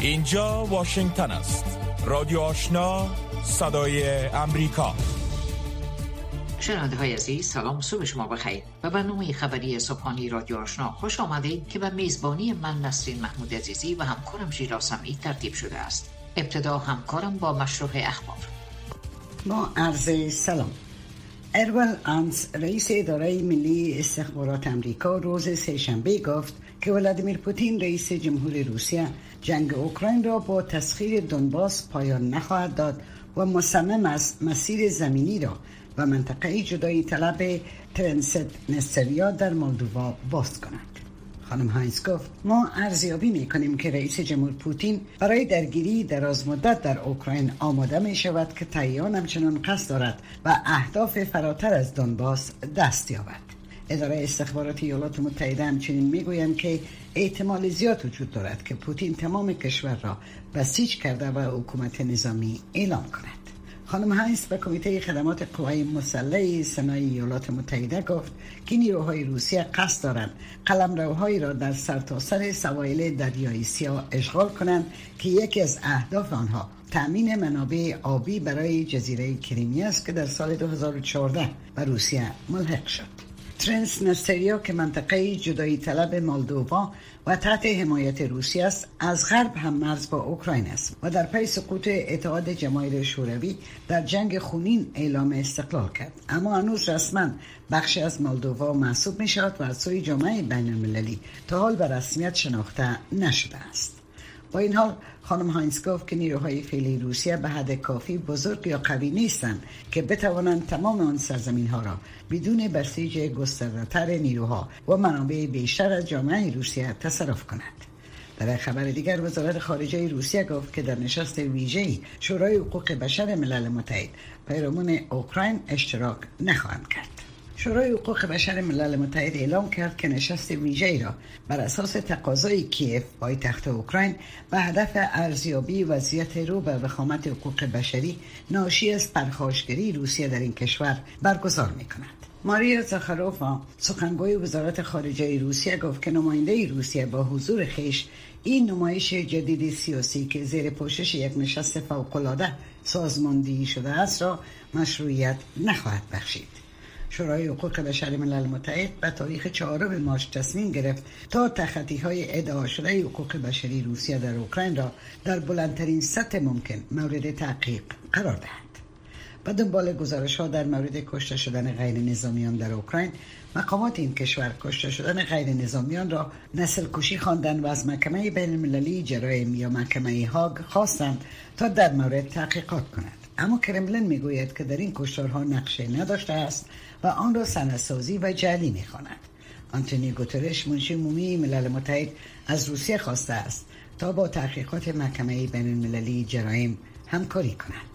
اینجا واشنگتن است. رادیو آشنا صدای امریکا. شنونده های عزیز سلام صبح شما بخیر. و برنامه خبری صبحانی رادیو آشنا خوش آمدید که به میزبانی من نسرین محمود عزیزی و همکارم شیرا سمی ترتیب شده است. ابتدا همکارم با مشروع اخبار. با عرض سلام. ارول آنس رئیس اداره ملی استخبارات امریکا روز سهشنبه گفت که ولادیمیر پوتین رئیس جمهور روسیه جنگ اوکراین را با تسخیر دنباس پایان نخواهد داد و مصمم است مسیر زمینی را و منطقه جدایی طلب ترنست نستریا در مولدووا باز کند. خانم هاینز گفت ما ارزیابی می کنیم که رئیس جمهور پوتین برای درگیری دراز مدت در اوکراین آماده می شود که تایوان همچنان قصد دارد و اهداف فراتر از دنباس دست یابد. اداره استخبارات ایالات متحده همچنین می‌گویند که احتمال زیاد وجود دارد که پوتین تمام کشور را بسیج کرده و حکومت نظامی اعلام کند. خانم هایس به کمیته خدمات قوای مسلح سنای ایالات متحده گفت که نیروهای روسیه قصد دارند قلمروهایی را در سرتاسر سر سوایل دریای سیاه اشغال کنند که یکی از اهداف آنها تأمین منابع آبی برای جزیره کریمی است که در سال 2014 به روسیه ملحق شد. ترنس نستریا که منطقه جدایی طلب مالدووا و تحت حمایت روسیه است از غرب هم مرز با اوکراین است و در پی سقوط اتحاد جماهیر شوروی در جنگ خونین اعلام استقلال کرد. اما هنوز رسما بخشی از مالدووا محسوب می شود و از سوی جامعه بین المللی تا حال به رسمیت شناخته نشده است. با این حال خانم هاینز گفت که نیروهای فعلی روسیه به حد کافی بزرگ یا قوی نیستند که بتوانند تمام آن سرزمین ها را بدون بسیج گستردهتر نیروها و منابع بیشتر از جامعه روسیه تصرف کند در خبر دیگر وزارت خارجه روسیه گفت که در نشست ویژه‌ای شورای حقوق بشر ملل متحد پیرامون اوکراین اشتراک نخواهند کرد. شورای حقوق بشر ملل متحد اعلام کرد که نشست ویژه‌ای را بر اساس تقاضای کیف پایتخت اوکراین به هدف ارزیابی وضعیت رو به وخامت حقوق بشری ناشی از پرخاشگری روسیه در این کشور برگزار می کند. ماریا زاخاروفا سخنگوی وزارت خارجه روسیه گفت که نماینده روسیه با حضور خیش این نمایش جدید سیاسی که زیر پوشش یک نشست فوقالعاده سازماندهی شده است را مشروعیت نخواهد بخشید شورای حقوق بشر ملل متحد به تاریخ چهارم مارچ تصمیم گرفت تا تخطی های ادعا شده حقوق بشری روسیه در اوکراین را در بلندترین سطح ممکن مورد تحقیق قرار دهد. و دنبال گزارش ها در مورد کشته شدن غیر نظامیان در اوکراین مقامات این کشور کشته شدن غیر نظامیان را نسل کشی خواندن و از محکمه بین المللی جرایم یا محکمه هاگ خواستند تا در مورد تحقیقات کند. اما کرملن می‌گوید که در این کشتارها نقشه نداشته است. و آن را سنسازی و جعلی می‌خواند. آنتونی گوترش منشی مومی ملل متحد از روسیه خواسته است تا با تحقیقات محکمه بین المللی جرایم همکاری کند.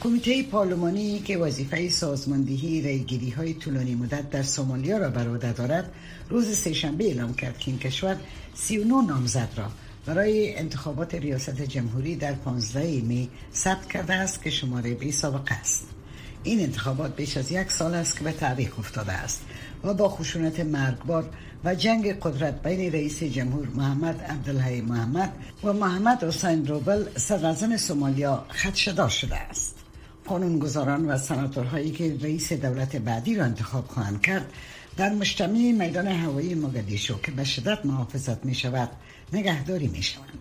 کمیته پارلمانی که وظیفه سازماندهی ریگیری های طولانی مدت در سومالیا را بر عهده دارد روز سهشنبه اعلام کرد که این کشور 39 نامزد را برای انتخابات ریاست جمهوری در 15 می ثبت کرده است که شماره بی سابقه است. این انتخابات بیش از یک سال است که به تعویق افتاده است و با خشونت مرگبار و جنگ قدرت بین رئیس جمهور محمد عبدالحی محمد و محمد حسین روبل صدراعظم سومالیا خدشدار شده است. قانونگذاران و سناتورهایی که رئیس دولت بعدی را انتخاب خواهند کرد در مجتمع میدان هوایی مگدیشو که به شدت محافظت می شود نگهداری می شوند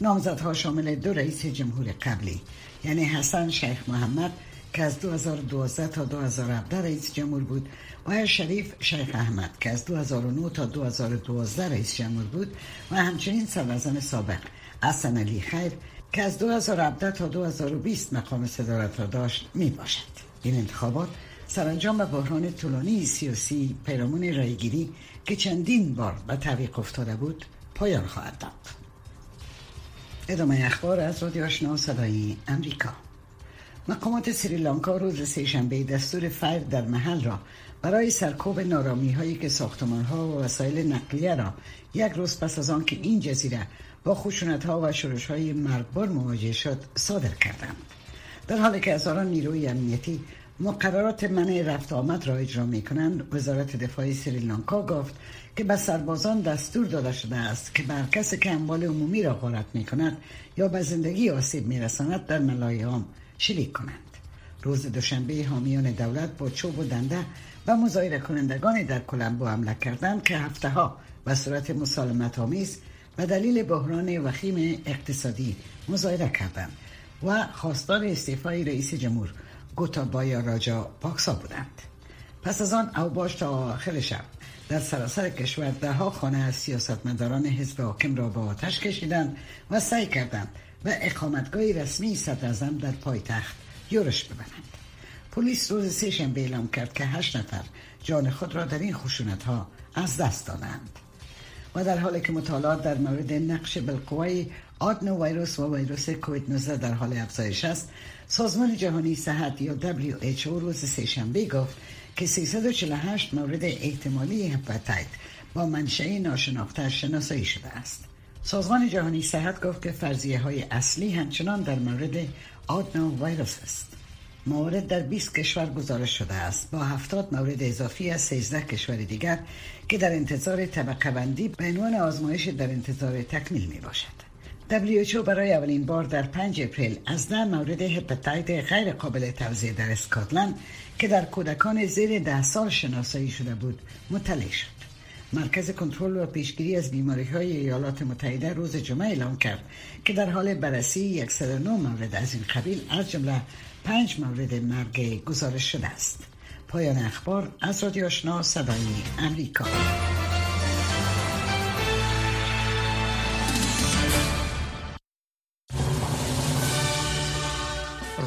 نامزدها شامل دو رئیس جمهور قبلی یعنی حسن شیخ محمد که از 2012 تا 2017 رئیس جمهور بود. و شریف شیخ احمد که از 2009 تا 2012 رئیس جمهور بود و همچنین سرازن سابق. حسن علی خیر که از 2017 تا 2020 مقام صدارت را داشت می باشد این انتخابات سرانجام به بحران طولانی سیاسی پیرامون رایگیری که چندین بار به تعویق افتاده بود پایان خواهد داد. ادامه اخبار از رادیو آشنا صدای امریکا. مقامات سریلانکا روز سهشنبه دستور فرد در محل را برای سرکوب نارامی هایی که ساختمان ها و وسایل نقلیه را یک روز پس از آن که این جزیره با خشونت ها و شورش های مرگبار مواجه شد صادر کردند. در حالی که هزاران نیروی امنیتی مقررات منع رفت آمد را اجرا می کنند وزارت دفاع سریلانکا گفت که به سربازان دستور داده شده است که بر کسی که اموال عمومی را غارت می کند یا به زندگی آسیب می رساند در ملایام شلیک کنند. روز دوشنبه حامیان دولت با چوب و دنده و مظاهره کنندگانی در کلمبو حمله کردند که هفته ها به صورت مسالمت آمیز و دلیل بحران وخیم اقتصادی مظاهره کردند و خواستار استعفای رئیس جمهور گوتابایا راجا پاکسا بودند. پس از آن اوباش تا آخر شب در سراسر کشور ده ها خانه از سیاستمداران حزب حاکم را به آتش کشیدند و سعی کردند و اقامتگاه رسمی صدر در پایتخت یورش ببرند. پلیس روز سه شنبه اعلام کرد که هشت نفر جان خود را در این خشونت ها از دست دادند. و در حالی که مطالعات در مورد نقش بالقوای آدنو ویروس و ویروس کووید 19 در حال افزایش است سازمان جهانی صحت یا WHO روز سهشنبه گفت که 348 مورد احتمالی هپاتیت با منشأ ناشناخته شناسایی شده است. سازمان جهانی صحت گفت که فرضیه های اصلی همچنان در مورد آدنو ویروس است مورد در 20 کشور گزارش شده است با 70 مورد اضافی از 13 کشور دیگر که در انتظار طبقه بندی به عنوان آزمایش در انتظار تکمیل می باشد. WHO برای اولین بار در 5 اپریل از ده مورد هپاتیت غیر قابل توزیع در اسکاتلند که در کودکان زیر ده سال شناسایی شده بود مطلع شد. مرکز کنترل و پیشگیری از بیماری های ایالات متحده روز جمعه اعلام کرد که در حال بررسی 109 مورد از این قبیل از جمله پنج مورد مرگ گزارش شده است. پایان اخبار از رادیو آشنا صدای امریکا.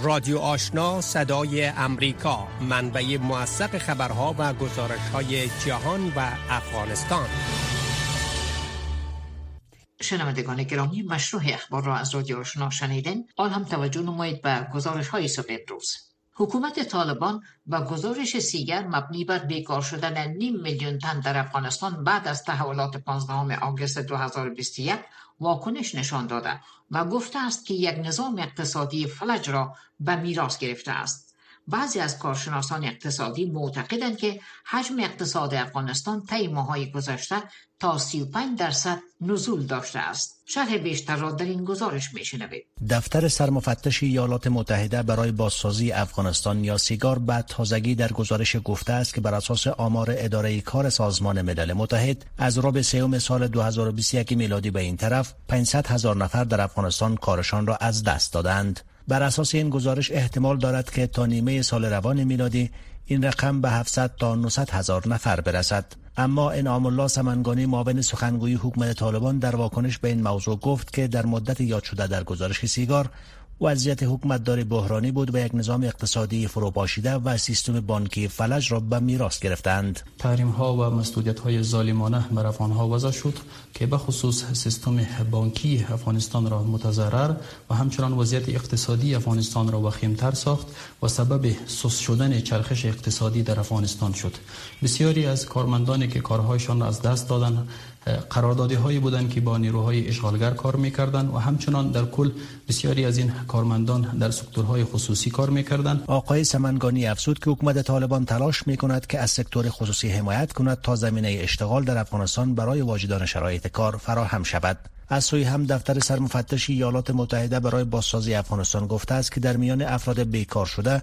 رادیو آشنا صدای امریکا منبع موثق خبرها و گزارش های جهان و افغانستان. شنوندگان گرامی مشروع اخبار را از رادیو آشنا شنیدین؟ آن هم توجه نمایید به گزارش های صبح امروز. حکومت طالبان با گزارش سیگر مبنی بر بیکار شدن نیم میلیون تن در افغانستان بعد از تحولات 15 آگوست 2021 واکنش نشان داده و گفته است که یک نظام اقتصادی فلج را به میراث گرفته است. بعضی از کارشناسان اقتصادی معتقدند که حجم اقتصاد افغانستان طی ماهای گذشته تا 35 درصد نزول داشته است. شرح بیشتر را در این گزارش میشنوید. دفتر سرمفتش ایالات متحده برای بازسازی افغانستان یا سیگار بعد تازگی در گزارش گفته است که بر اساس آمار اداره کار سازمان ملل متحد از رابع سوم سال 2021 میلادی به این طرف 500 هزار نفر در افغانستان کارشان را از دست دادند. بر اساس این گزارش احتمال دارد که تا نیمه سال روان میلادی این رقم به 700 تا 900 هزار نفر برسد. اما انعام الله سمنگانی معاون سخنگوی حکومت طالبان در واکنش به این موضوع گفت که در مدت یاد شده در گزارش سیگار وضعیت حکومتداری بحرانی بود و یک نظام اقتصادی فروپاشیده و سیستم بانکی فلج را به میراث گرفتند. تحریم ها و مسئولیت های ظالمانه بر افغان وضع شد که به خصوص سیستم بانکی افغانستان را متضرر و همچنان وضعیت اقتصادی افغانستان را وخیمتر ساخت و سبب سوس شدن چرخش اقتصادی در افغانستان شد. بسیاری از کارمندانی که کارهایشان را از دست دادن قراردادی هایی بودند که با نیروهای اشغالگر کار می‌کردند و همچنان در کل بسیاری از این کارمندان در سکتورهای خصوصی کار می‌کردند. آقای سمنگانی افزود که حکومت طالبان تلاش می‌کند که از سکتور خصوصی حمایت کند تا زمینه اشتغال در افغانستان برای واجدان شرایط کار فراهم شود. از سوی هم دفتر سرمفتش ایالات متحده برای بازسازی افغانستان گفته است که در میان افراد بیکار شده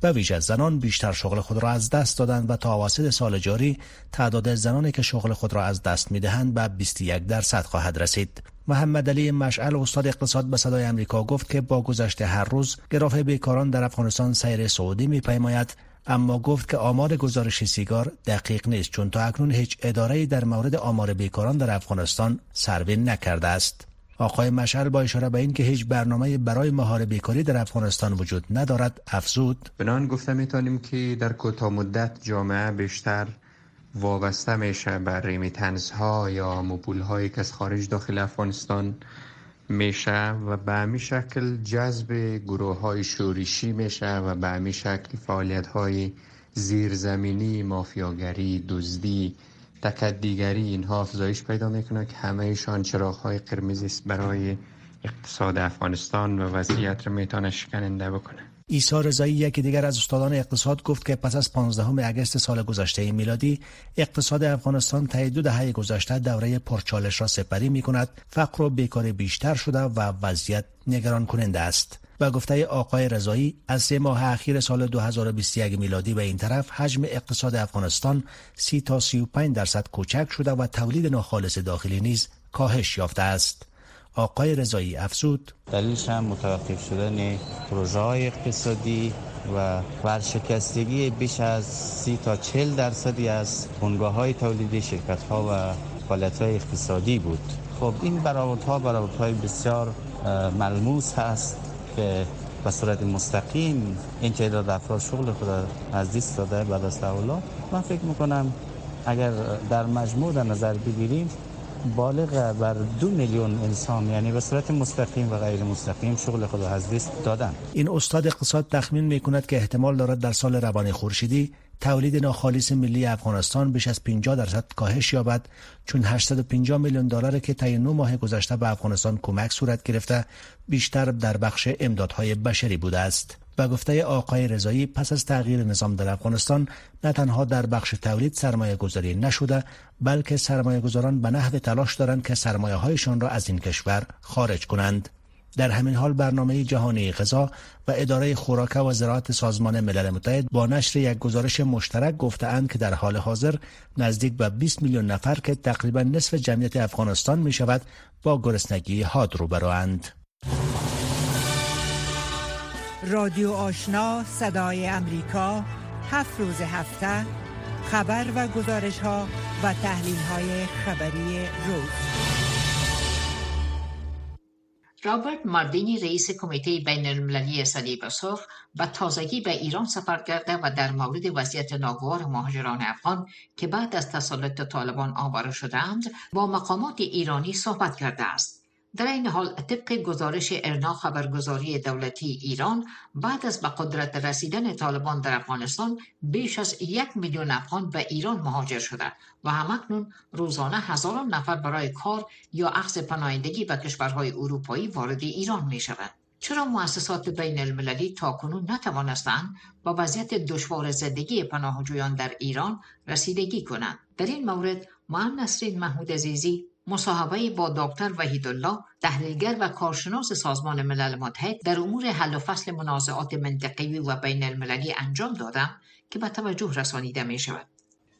به ویژه زنان بیشتر شغل خود را از دست دادند و تا اواسط سال جاری تعداد زنانی که شغل خود را از دست می‌دهند به 21 درصد خواهد رسید. محمد علی مشعل استاد اقتصاد به صدای امریکا گفت که با گذشته هر روز گراف بیکاران در افغانستان سیر سعودی میپیماید اما گفت که آمار گزارش سیگار دقیق نیست چون تا اکنون هیچ اداره در مورد آمار بیکاران در افغانستان سروی نکرده است. آقای مشعل با اشاره به اینکه هیچ برنامه برای مهار بیکاری در افغانستان وجود ندارد افزود. بنان گفته می‌تونیم که در کوتاه مدت جامعه بیشتر وابسته میشه بر ریمیتنس ها یا مبول هایی که از خارج داخل افغانستان میشه و به همین شکل جذب گروه های شورشی میشه و به همین شکل فعالیت های زیرزمینی مافیاگری دزدی تکت دیگری اینها افزایش پیدا می‌کنه که همهشان چراغ های قرمزی است برای اقتصاد افغانستان و وضعیت رو می‌تونه شکننده بکنه ایسا رضایی یکی دیگر از استادان اقتصاد گفت که پس از 15 اگست سال گذشته میلادی اقتصاد افغانستان طی دو دهه گذشته دوره پرچالش را سپری می کند فقر و بیکاری بیشتر شده و وضعیت نگران کننده است. و گفته آقای رضایی از سه ماه اخیر سال 2021 میلادی به این طرف حجم اقتصاد افغانستان 30 تا 35 درصد کوچک شده و تولید ناخالص داخلی نیز کاهش یافته است. آقای رضایی افزود. دلیلش هم متوقف شدن پروژه های اقتصادی و ورشکستگی بیش از سی تا چل درصدی از بنگاه های تولیدی شرکت ها و فعالیت های اقتصادی بود. خب این برآورد ها برآورد های بسیار ملموس هست. که به صورت مستقیم این تعداد افراد شغل خود از دست داده بعد از تحولات من فکر می‌کنم اگر در مجموع در نظر بگیریم بالغ بر دو میلیون انسان یعنی به صورت مستقیم و غیر مستقیم شغل خود از دست دادن. این استاد اقتصاد تخمین می کند که احتمال دارد در سال روان خورشیدی تولید ناخالص ملی افغانستان بیش از 50 درصد کاهش یابد چون 850 میلیون دلار که طی 9 ماه گذشته به افغانستان کمک صورت گرفته بیشتر در بخش امدادهای بشری بوده است و گفته آقای رضایی پس از تغییر نظام در افغانستان نه تنها در بخش تولید سرمایه گذاری نشده بلکه سرمایه گذاران به نحو تلاش دارند که سرمایه هایشان را از این کشور خارج کنند. در همین حال برنامه جهانی غذا و اداره خوراک و زراعت سازمان ملل متحد با نشر یک گزارش مشترک گفتهاند که در حال حاضر نزدیک به 20 میلیون نفر که تقریبا نصف جمعیت افغانستان می شود با گرسنگی حاد روبروند. رادیو آشنا صدای امریکا هفت روز هفته خبر و گزارش ها و تحلیل های خبری روز رابرت ماردینی رئیس کمیته بین المللی سرخ به تازگی به ایران سفر کرده و در مورد وضعیت ناگوار مهاجران افغان که بعد از تسلط طالبان آواره شدهاند با مقامات ایرانی صحبت کرده است. در این حال طبق گزارش ارنا خبرگزاری دولتی ایران بعد از به قدرت رسیدن طالبان در افغانستان بیش از یک میلیون افغان به ایران مهاجر شده و همکنون روزانه هزاران نفر برای کار یا اخذ پناهندگی به کشورهای اروپایی وارد ایران می شود. چرا مؤسسات بین المللی تاکنون نتوانستند با وضعیت دشوار زندگی پناهجویان در ایران رسیدگی کنند در این مورد معن نسرین محمود عزیزی مصاحبه با دکتر وحیدالله تحلیلگر و کارشناس سازمان ملل متحد در امور حل و فصل منازعات منطقی و بین المللی انجام دادم که به توجه رسانیده می شود.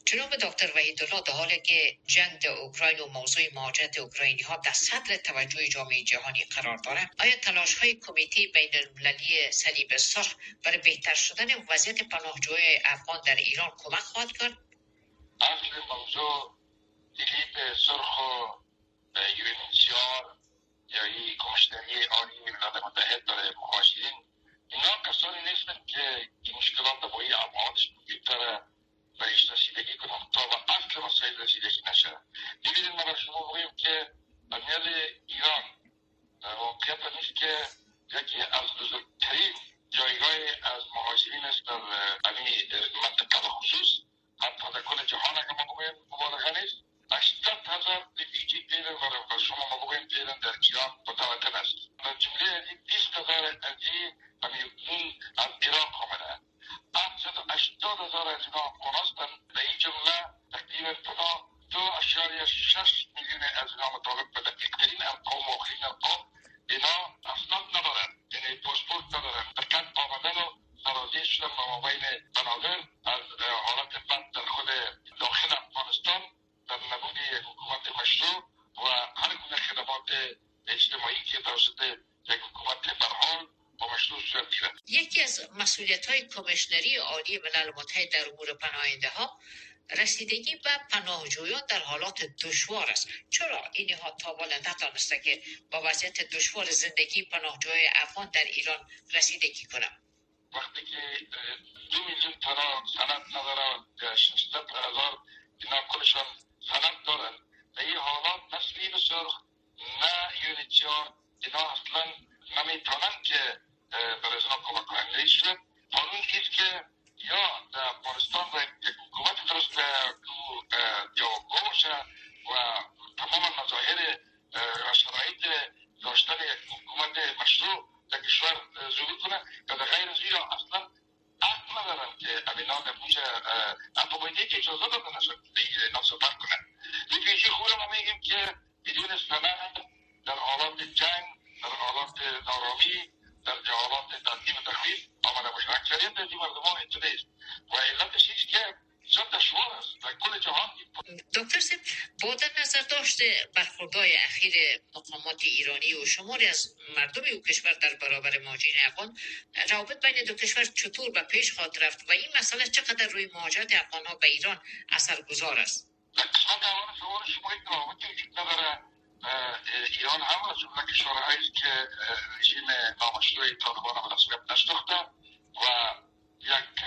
جناب دکتر وحیدالله در حالی که جنگ در اوکراین و موضوع مهاجرت اوکراینی ها در صدر توجه جامعه جهانی قرار دارد آیا تلاش های کمیته بین المللی صلیب سرخ برای بهتر شدن وضعیت پناهجوی افغان در ایران کمک خواهد کرد اصل موضوع کلید سرخ و یونیسیار یا ای کمشنری عالی اجتماعی که توسط یک حکومت برحال با مشروع صورت یکی از مسئولیت های کمیشنری عالی ملل متحد در امور پناهنده ها رسیدگی به پناهجویان در حالات دشوار است. چرا اینها تا بالا نتانسته که با وضعیت دشوار زندگی پناهجوی افغان در ایران رسیدگی کنم وقتی که دو میلیون تنها سند نداره 600 هزار اینا کلشان سند دارن به این حالات نه سفید سرخ نه یونیتیا اینا اصلا نمی‌تونن که برزنا کمک کنن. لیش قانون ایست که یا در پارستان و حکومت درست یا گوشه و تمام مظاهر و شرایط داشتن یک حکومت مشروع در کشور ظهور کنه. و در غیر زیرا اصلا حق ندارن که امینا در پوش انتبایدی که اجازه دادن از اینا صحبت کنن. یکی خوبم میگیم که بدون سند در حالات جنگ در حالات نارامی در حالات تنظیم و تخریب آمده باشه اکثریت از این مردم ها اینطوری و علتش ایست که دشوار است در کل جهان دکتر در نظر داشته برخوردهای اخیر مقامات ایرانی و شماری از مردم او کشور در برابر ماجین افغان روابط بین دو کشور چطور به پیش خواهد رفت و این مسئله چقدر روی مهاجرت افغان ها به ایران اثرگذار است؟ ایران هم از جمله کشورهایی که رژیم نامشروع طالبان را رسمیت نشناخته و یک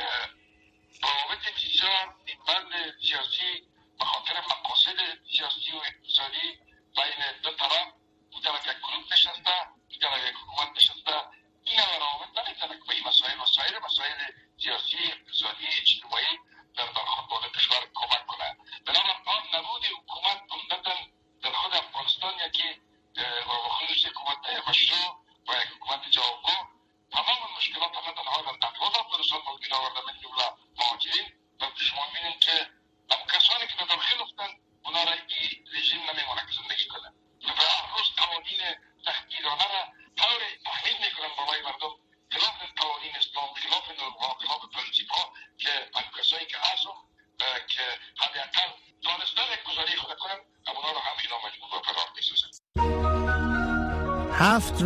روابط بسیار نیمبند سیاسی به خاطر مقاصد سیاسی و اقتصادی بین دو طرف می‌تونه یک گروپ نشسته می‌تونه یک حکومت نشسته این روابط که به این مسائل و مسائل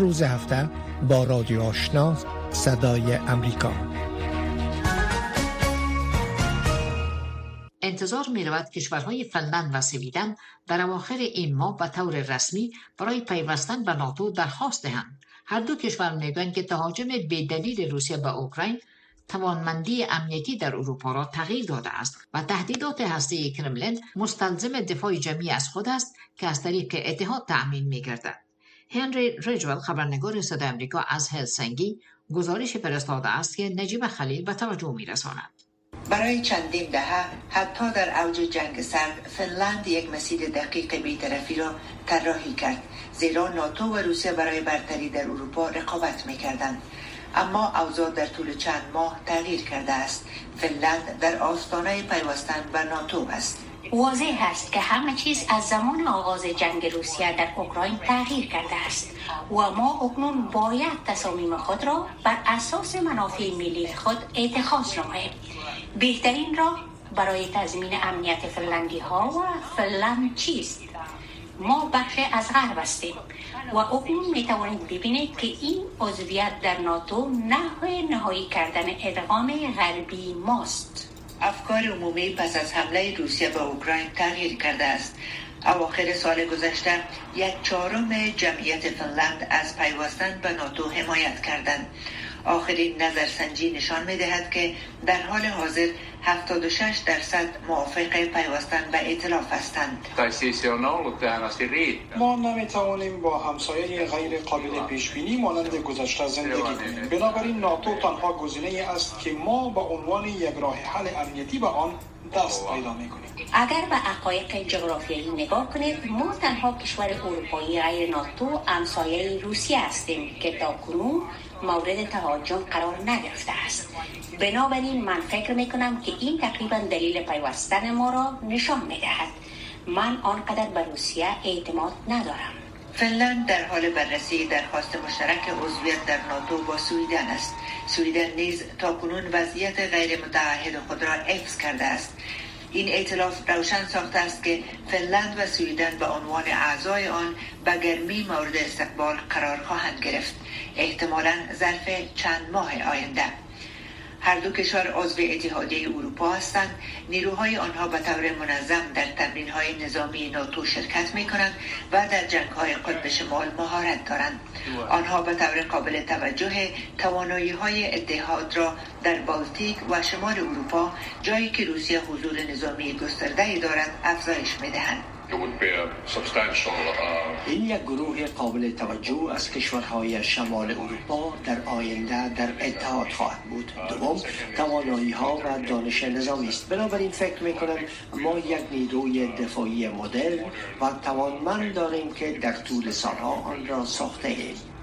روز هفته با رادیو آشنا صدای امریکا انتظار می رود کشورهای فنلند و سویدن در اواخر این ماه به طور رسمی برای پیوستن به ناتو درخواست دهند هر دو کشور می‌گویند که تهاجم بدلیل روسیه به اوکراین توانمندی امنیتی در اروپا را تغییر داده است و تهدیدات هسته کرملین مستلزم دفاع جمعی از خود است که از طریق اتحاد تأمین می گردد. هنری ریجول خبرنگار صدای امریکا از هلسنگی گزارش فرستاده است که نجیب خلیل به توجه می رساند. برای چندین دهه حتی در اوج جنگ سرد فنلند یک مسیر دقیق بیطرفی را طراحی کرد زیرا ناتو و روسیه برای برتری در اروپا رقابت می کردند. اما اوضاع در طول چند ماه تغییر کرده است فنلند در آستانه پیوستن به ناتو است واضح است که همه چیز از زمان آغاز جنگ روسیه در اوکراین تغییر کرده است و ما اکنون باید تصامیم خود را بر اساس منافع ملی خود اتخاذ نماییم. بهترین راه برای تضمین امنیت فنلندی ها و فنلند چیست؟ ما بخش از غرب هستیم و اکنون می توانید ببینید که این عضویت در ناتو نحو نهایی کردن ادغام غربی ماست. افکار عمومی پس از حمله روسیه به اوکراین تغییر کرده است. اواخر سال گذشته یک چهارم جمعیت فنلند از پیوستن به ناتو حمایت کردند. آخرین نظرسنجی نشان می دهد که در حال حاضر 76 درصد موافق پیوستن به ائتلاف هستند. ما نمی توانیم با همسایه غیر قابل پیش بینی مانند گذشته زندگی کنیم. بنابراین ناتو تنها گزینه است که ما به عنوان یک راه حل امنیتی به آن دست پیدا می کنیم اگر به حقایق جغرافیایی نگاه کنید ما تنها کشور اروپایی غیر ناتو همسایه روسیه هستیم که تا کنون مورد تهاجم قرار نگرفته است. بنابراین من فکر می کنم که این تقریبا دلیل پیوستن ما را نشان می دهد من آنقدر به روسیه اعتماد ندارم. فنلند در حال بررسی درخواست مشترک عضویت در ناتو با سویدن است. سویدن نیز تا کنون وضعیت غیر متعهد خود را حفظ کرده است. این ائتلاف روشن ساخته است که فنلند و سویدن به عنوان اعضای آن به گرمی مورد استقبال قرار خواهند گرفت. احتمالا ظرف چند ماه آینده. هر دو کشور عضو اتحادیه اروپا هستند. نیروهای آنها به طور منظم در تمرین های نظامی ناتو شرکت می کنند و در جنگ های قطب شمال مهارت دارند. آنها به طور قابل توجه توانایی های اتحاد را در بالتیک و شمال اروپا جایی که روسیه حضور نظامی گسترده دارد افزایش می دهند این یک گروه قابل توجه از کشورهای شمال اروپا در آینده در اتحاد خواهد بود. دوم توانایی ها و دانش نظامی است. بنابراین فکر می کنم ما یک نیروی دفاعی مدرن و توانمند داریم که در طول سالها آن را ساخته ایم.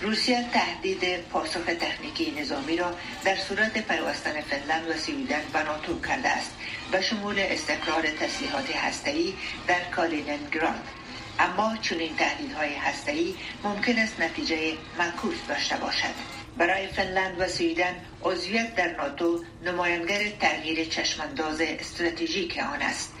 روسیه تهدید پاسخ تکنیکی نظامی را در صورت پیوستن فنلند و سویدن به ناتو کرده است و شمول استقرار تسلیحات هسته‌ای در کالیننگراد اما چنین تهدیدهای هسته‌ای ممکن است نتیجه معکوس داشته باشد. برای فنلند و سویدن عضویت در ناتو نمایانگر تغییر چشمانداز استراتژیک آن است.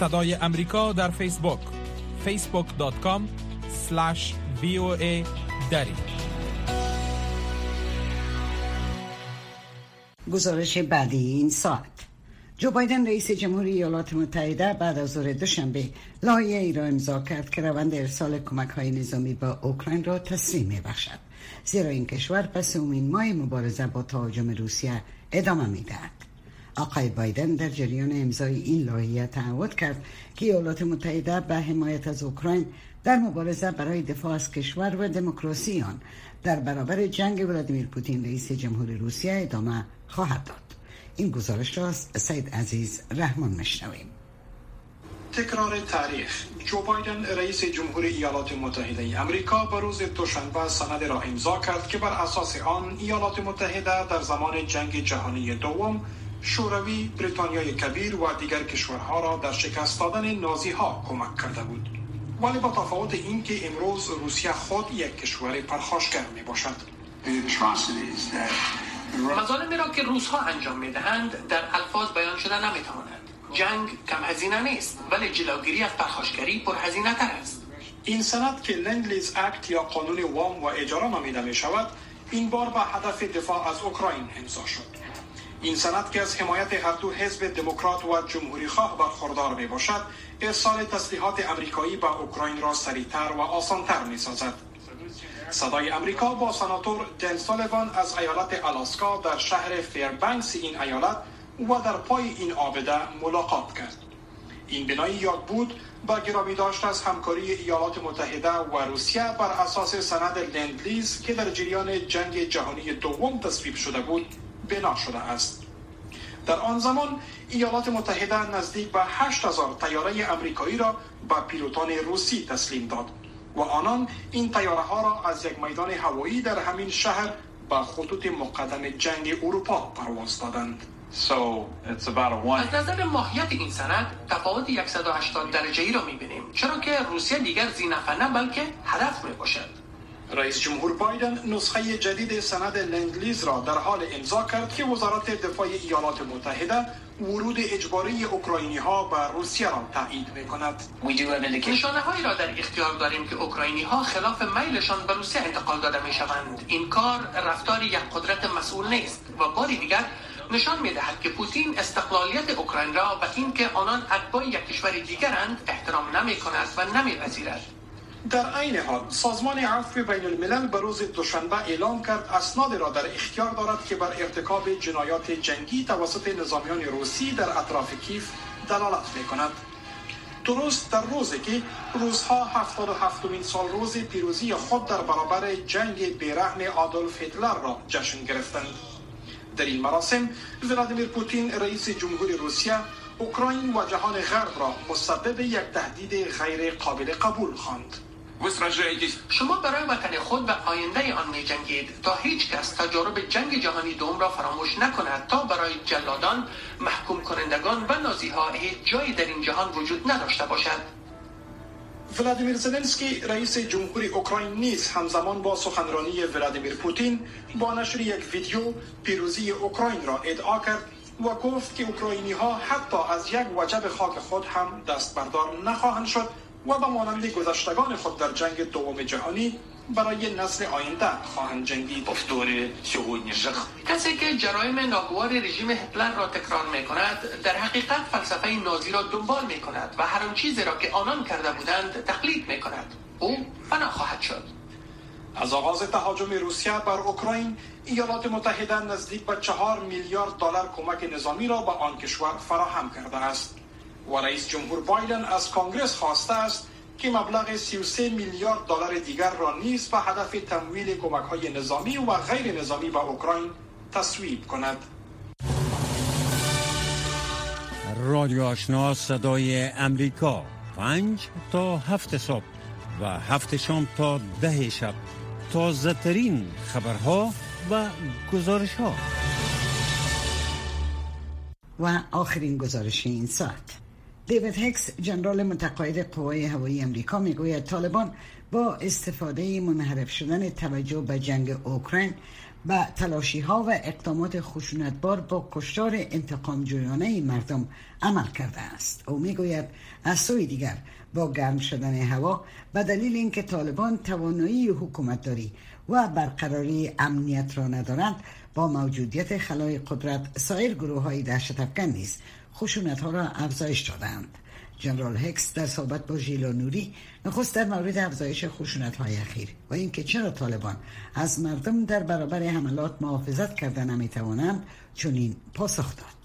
صدای امریکا در فیسبوک. facebook.com voa دری. گزارش بعدی این ساعت. جو بایدن رئیس جمهوری ایالات متحده بعد از ظهر دوشنبه لایحه ای را امضا کرد که روند ارسال کمک های نظامی به اوکراین را تسلیم می بخشد زیرا این کشور پس اومین ماه مبارزه با تهاجم روسیه ادامه می‌دهد. آقای بایدن در جریان امضای این لایحه تعهد کرد که ایالات متحده به حمایت از اوکراین در مبارزه برای دفاع از کشور و دموکراسی آن در برابر جنگ ولادیمیر پوتین رئیس جمهور روسیه ادامه خواهد داد. این گزارش را سید عزیز رحمان مشنویم تکرار تاریخ. جو بایدن رئیس جمهور ایالات متحده ای امریکا به روز دوشنبه سند را امضا کرد که بر اساس آن ایالات متحده در زمان جنگ جهانی دوم شوروی بریتانیای کبیر و دیگر کشورها را در شکست دادن نازی ها کمک کرده بود. ولی با تفاوت این که امروز روسیه خود یک کشور پرخاشگر می باشد مظالمی را که روس ها انجام می دهند در الفاظ بیان شده نمی تواند جنگ کم هزینه نیست ولی جلوگیری از پرخاشگری پرهزینه تر است. این سند که لندلیز اکت یا قانون وام و اجاره نامیده می شود این بار به هدف دفاع از اوکراین امضا شد. این سند که از حمایت هر دو حزب دموکرات و جمهوری خواه برخوردار می باشد ارسال تسلیحات امریکایی به اوکراین را سریعتر و آسانتر می سازد صدای امریکا با سناتور دن سالیوان از ایالت آلاسکا در شهر فیربنکس این ایالت و در پای این آبده ملاقات کرد. این بنای یاد بود با گرامی داشت از همکاری ایالات متحده و روسیه بر اساس سند لندلیز که در جریان جنگ جهانی دوم تصویب شده بود. بنا شده است. در آن زمان ایالات متحده نزدیک به 8000 تیاره امریکایی را به پیلوتان روسی تسلیم داد و آنان این تیاره ها را از یک میدان هوایی در همین شهر به خطوط مقدم جنگ اروپا پرواز دادند. از نظر ماهیت این سند تفاوت 180 درجه ای را می‌بینیم چرا که روسیه دیگر زینفه نه بلکه هدف می باشد رئیس جمهور بایدن نسخه جدید سند لندلیز را در حال امضا کرد که وزارت دفاع ایالات متحده ورود اجباری اوکراینی ها به روسیه را تایید می کند نشانه هایی را در اختیار داریم که اوکراینی ها خلاف میلشان به روسیه انتقال داده می شوند این کار رفتار یک قدرت مسئول نیست و باری دیگر نشان می دهد که پوتین استقلالیت اوکراین را به اینکه آنان اتباع یک کشور دیگرند احترام نمی کند و نمی پذیرد در عین حال سازمان عفو بین الملل به روز دوشنبه اعلام کرد اسناد را در اختیار دارد که بر ارتکاب جنایات جنگی توسط نظامیان روسی در اطراف کیف دلالت می کند درست در روزی که روزها 77 مین سال روز پیروزی خود در برابر جنگ بیرحم آدولف هیتلر را جشن گرفتند در این مراسم ولادیمیر پوتین رئیس جمهور روسیه اوکراین و جهان غرب را مسبب یک تهدید غیر قابل قبول خواند. شما برای وطن خود و آینده آن می جنگید تا هیچ کس تجارب جنگ جهانی دوم را فراموش نکند تا برای جلادان محکوم کنندگان و نازی ها هیچ جایی در این جهان وجود نداشته باشد. ولادیمیر زلنسکی رئیس جمهوری اوکراین نیز همزمان با سخنرانی ولادیمیر پوتین با نشر یک ویدیو پیروزی اوکراین را ادعا کرد و گفت که اوکراینی ها حتی از یک وجب خاک خود هم دست بردار نخواهند شد. و به مانند گذشتگان خود در جنگ دوم جهانی برای نسل آینده خواهند جنگید. کسی که جرایم ناگوار رژیم هتلر را تکرار می کند در حقیقت فلسفه نازی را دنبال می کند و هر چیزی را که آنان کرده بودند تقلید می کند او فنا خواهد شد. از آغاز تهاجم روسیه بر اوکراین ایالات متحده نزدیک به چهار میلیارد دلار کمک نظامی را به آن کشور فراهم کرده است. و رئیس جمهور بایدن از کانگرس خواسته است که مبلغ 33 میلیارد دلار دیگر را نیز به هدف تمویل کمک های نظامی و غیر نظامی به اوکراین تصویب کند. رادیو آشنا صدای امریکا. پنج تا هفت صبح و هفت شام تا ده شب. تازه ترین خبرها و گزارش ها و آخرین گزارش این ساعت. دیوید هکس جنرال متقاعد قوای هوایی امریکا می‌گوید طالبان با استفاده منحرف شدن توجه به جنگ اوکراین و تلاشی ها و اقدامات خشونتبار با کشتار انتقام جویانه مردم عمل کرده است. او می‌گوید از سوی دیگر با گرم شدن هوا به دلیل اینکه طالبان توانایی حکومتداری و برقراری امنیت را ندارند با موجودیت خلای قدرت سایر گروه های دهشت افکن نیز خشونت ها را افزایش دادند. جنرال هکس در صحبت با ژیلا نوری نخست در مورد افزایش خشونت های اخیر و اینکه چرا طالبان از مردم در برابر حملات محافظت کرده نمی‌توانند چنین پاسخ داد.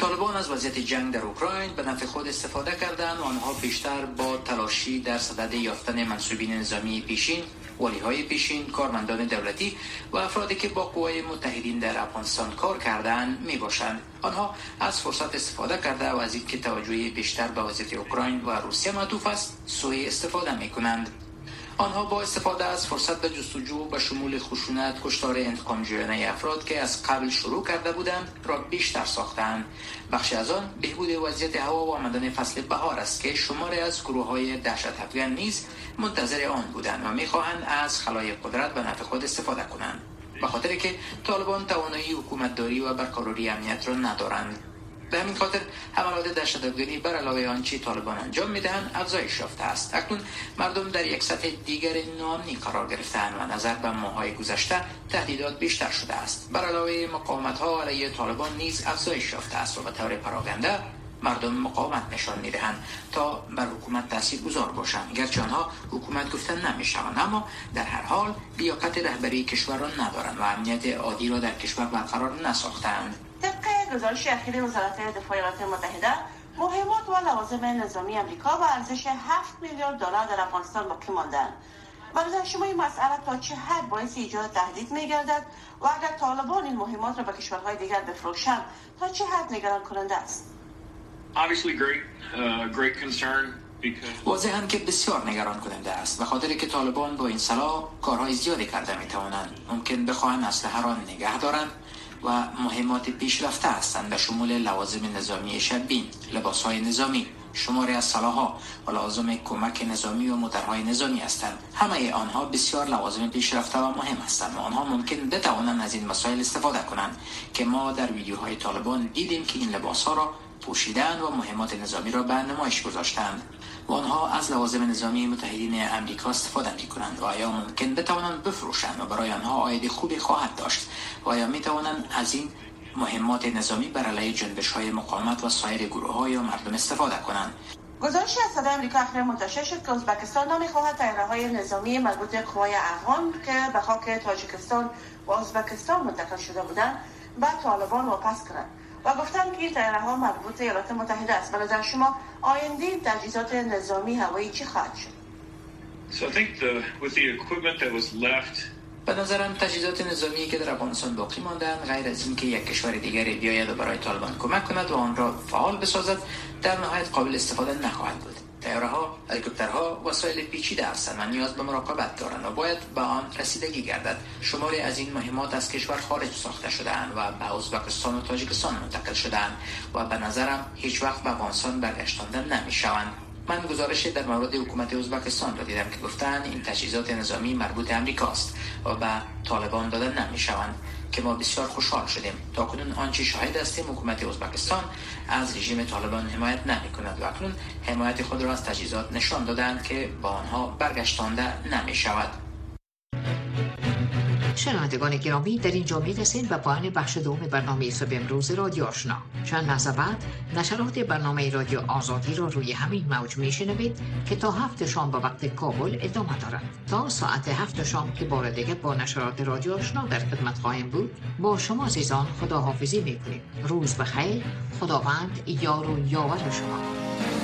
طالبان از وضعیت جنگ در اوکراین به نفع خود استفاده کردند. و آنها بیشتر با تلاشی در صدد یافتن منصوبین نظامی پیشین ولی های پیشین کارمندان دولتی و افرادی که با قوای متحدین در افغانستان کار کردند می باشند آنها از فرصت استفاده کرده و از اینکه توجه بیشتر به وضعیت اوکراین و روسیه معطوف است سوی استفاده می کنند آنها با استفاده از فرصت به جستجو به شمول خشونت کشتار انتقام جویانه افراد که از قبل شروع کرده بودند را بیشتر ساختند. بخشی از آن بهبود وضعیت هوا و آمدن فصل بهار است که شماری از گروه های دهشت افغان نیز منتظر آن بودند و می‌خواهند از خلای قدرت به نفع خود استفاده کنند. به خاطر که طالبان توانایی حکومتداری و برقراری امنیت را ندارند. به همین خاطر حملات دهشتافغانی بر علاوه آنچه طالبان انجام می‌دهند افزایش یافته است. اکنون مردم در یک سطح دیگر ناامنی قرار گرفتند و نظر به ماهای گذشته تهدیدات بیشتر شده است. بر علاوه مقاومت ها علیه طالبان نیز افزایش یافته است و به طور پراگنده مردم مقاومت نشان می‌دهند تا بر حکومت تاثیر گذار باشند. گرچه آنها حکومت گفتن نمی‌شوند اما در هر حال لیاقت رهبری کشور را ندارند و امنیت عادی را در کشور برقرار نساختند طبق گزارش اخیر وزارت دفاع ایالات متحده مهمات و لوازم نظامی امریکا به ارزش 7 میلیارد دلار در افغانستان باقی ماندند و شما این مسئله تا چه حد باعث ایجاد تهدید میگردد و اگر طالبان این مهمات را به کشورهای دیگر بفروشند تا چه حد نگران کننده است؟ واضحا که بسیار نگران کننده است. و خاطر که طالبان با این سلاح کارهای زیادی کرده می توانند ممکن بخواهند اسلحه را نگه دارند. و مهمات پیشرفته هستند به شمول لوازم نظامی شبین لباس های نظامی شماری از سلاحها و لازم کمک نظامی و موترهای نظامی هستند. همه آنها بسیار لوازم پیشرفته و مهم هستند و آنها ممکن بتوانند از این مسائل استفاده کنند که ما در ویدیوهای طالبان دیدیم که این لباس ها را پوشیدن و مهمات نظامی را به نمایش گذاشتند آنها از لوازم نظامی متحدین امریکا استفاده می کنند و آیا ممکن بتوانند بفروشند و برای آنها آید خوبی خواهد داشت و آیا می توانند از این مهمات نظامی بر علیه جنبش های مقاومت و سایر گروه های و مردم استفاده کنند؟ گزارشی از صدای امریکا اخیر منتشر شد که ازبکستان نمی‌خواهد تیاره های نظامی مربوط قوای افغان که به خاک تاجیکستان و ازبکستان منتقل شده بودند به طالبان واپس کنند. و گفتن که این تیاره ها مربوط ایالات متحده است. به نظر شما آینده تجهیزات نظامی هوایی چی خواهد شد؟ به نظرم تجهیزات نظامی که در افغانستان باقی ماندن غیر از اینکه یک کشور دیگری بیاید و برای طالبان کمک کند و آن را فعال بسازد در نهایت قابل استفاده نخواهد بود. تیاره ها هلیکوپترها وسایل پیچیده هستند و نیاز به مراقبت دارند و باید به آن رسیدگی گردد. شماری از این مهمات از کشور خارج ساخته شدهاند و به ازبکستان و تاجیکستان منتقل شدهاند و به نظرم هیچ وقت به افغانستان برگشتانده نمی‌شوند. من گزارش در مورد حکومت ازبکستان را دیدم که گفتند این تجهیزات نظامی مربوط امریکاست و به طالبان داده نمی‌شوند. که ما بسیار خوشحال شدیم. تا کنون آنچه شاهد هستیم حکومت ازبکستان از رژیم طالبان حمایت نمی کند و اکنون حمایت خود را از تجهیزات نشان دادند که با آنها برگشتانده نمی شود شنوندگان گرامی در اینجا می رسید به پایان بخش دوم برنامه صبح امروز رادیو آشنا. چند لحظه بعد نشرات برنامه رادیو آزادی را روی همین موج می شنوید که تا هفت شام به وقت کابل ادامه دارد. تا ساعت هفت شام که بار دیگه با نشرات رادیو آشنا در خدمت خواهیم بود با شما عزیزان خداحافظی می کنیم روز بخیر. خداوند یار و یاور شما.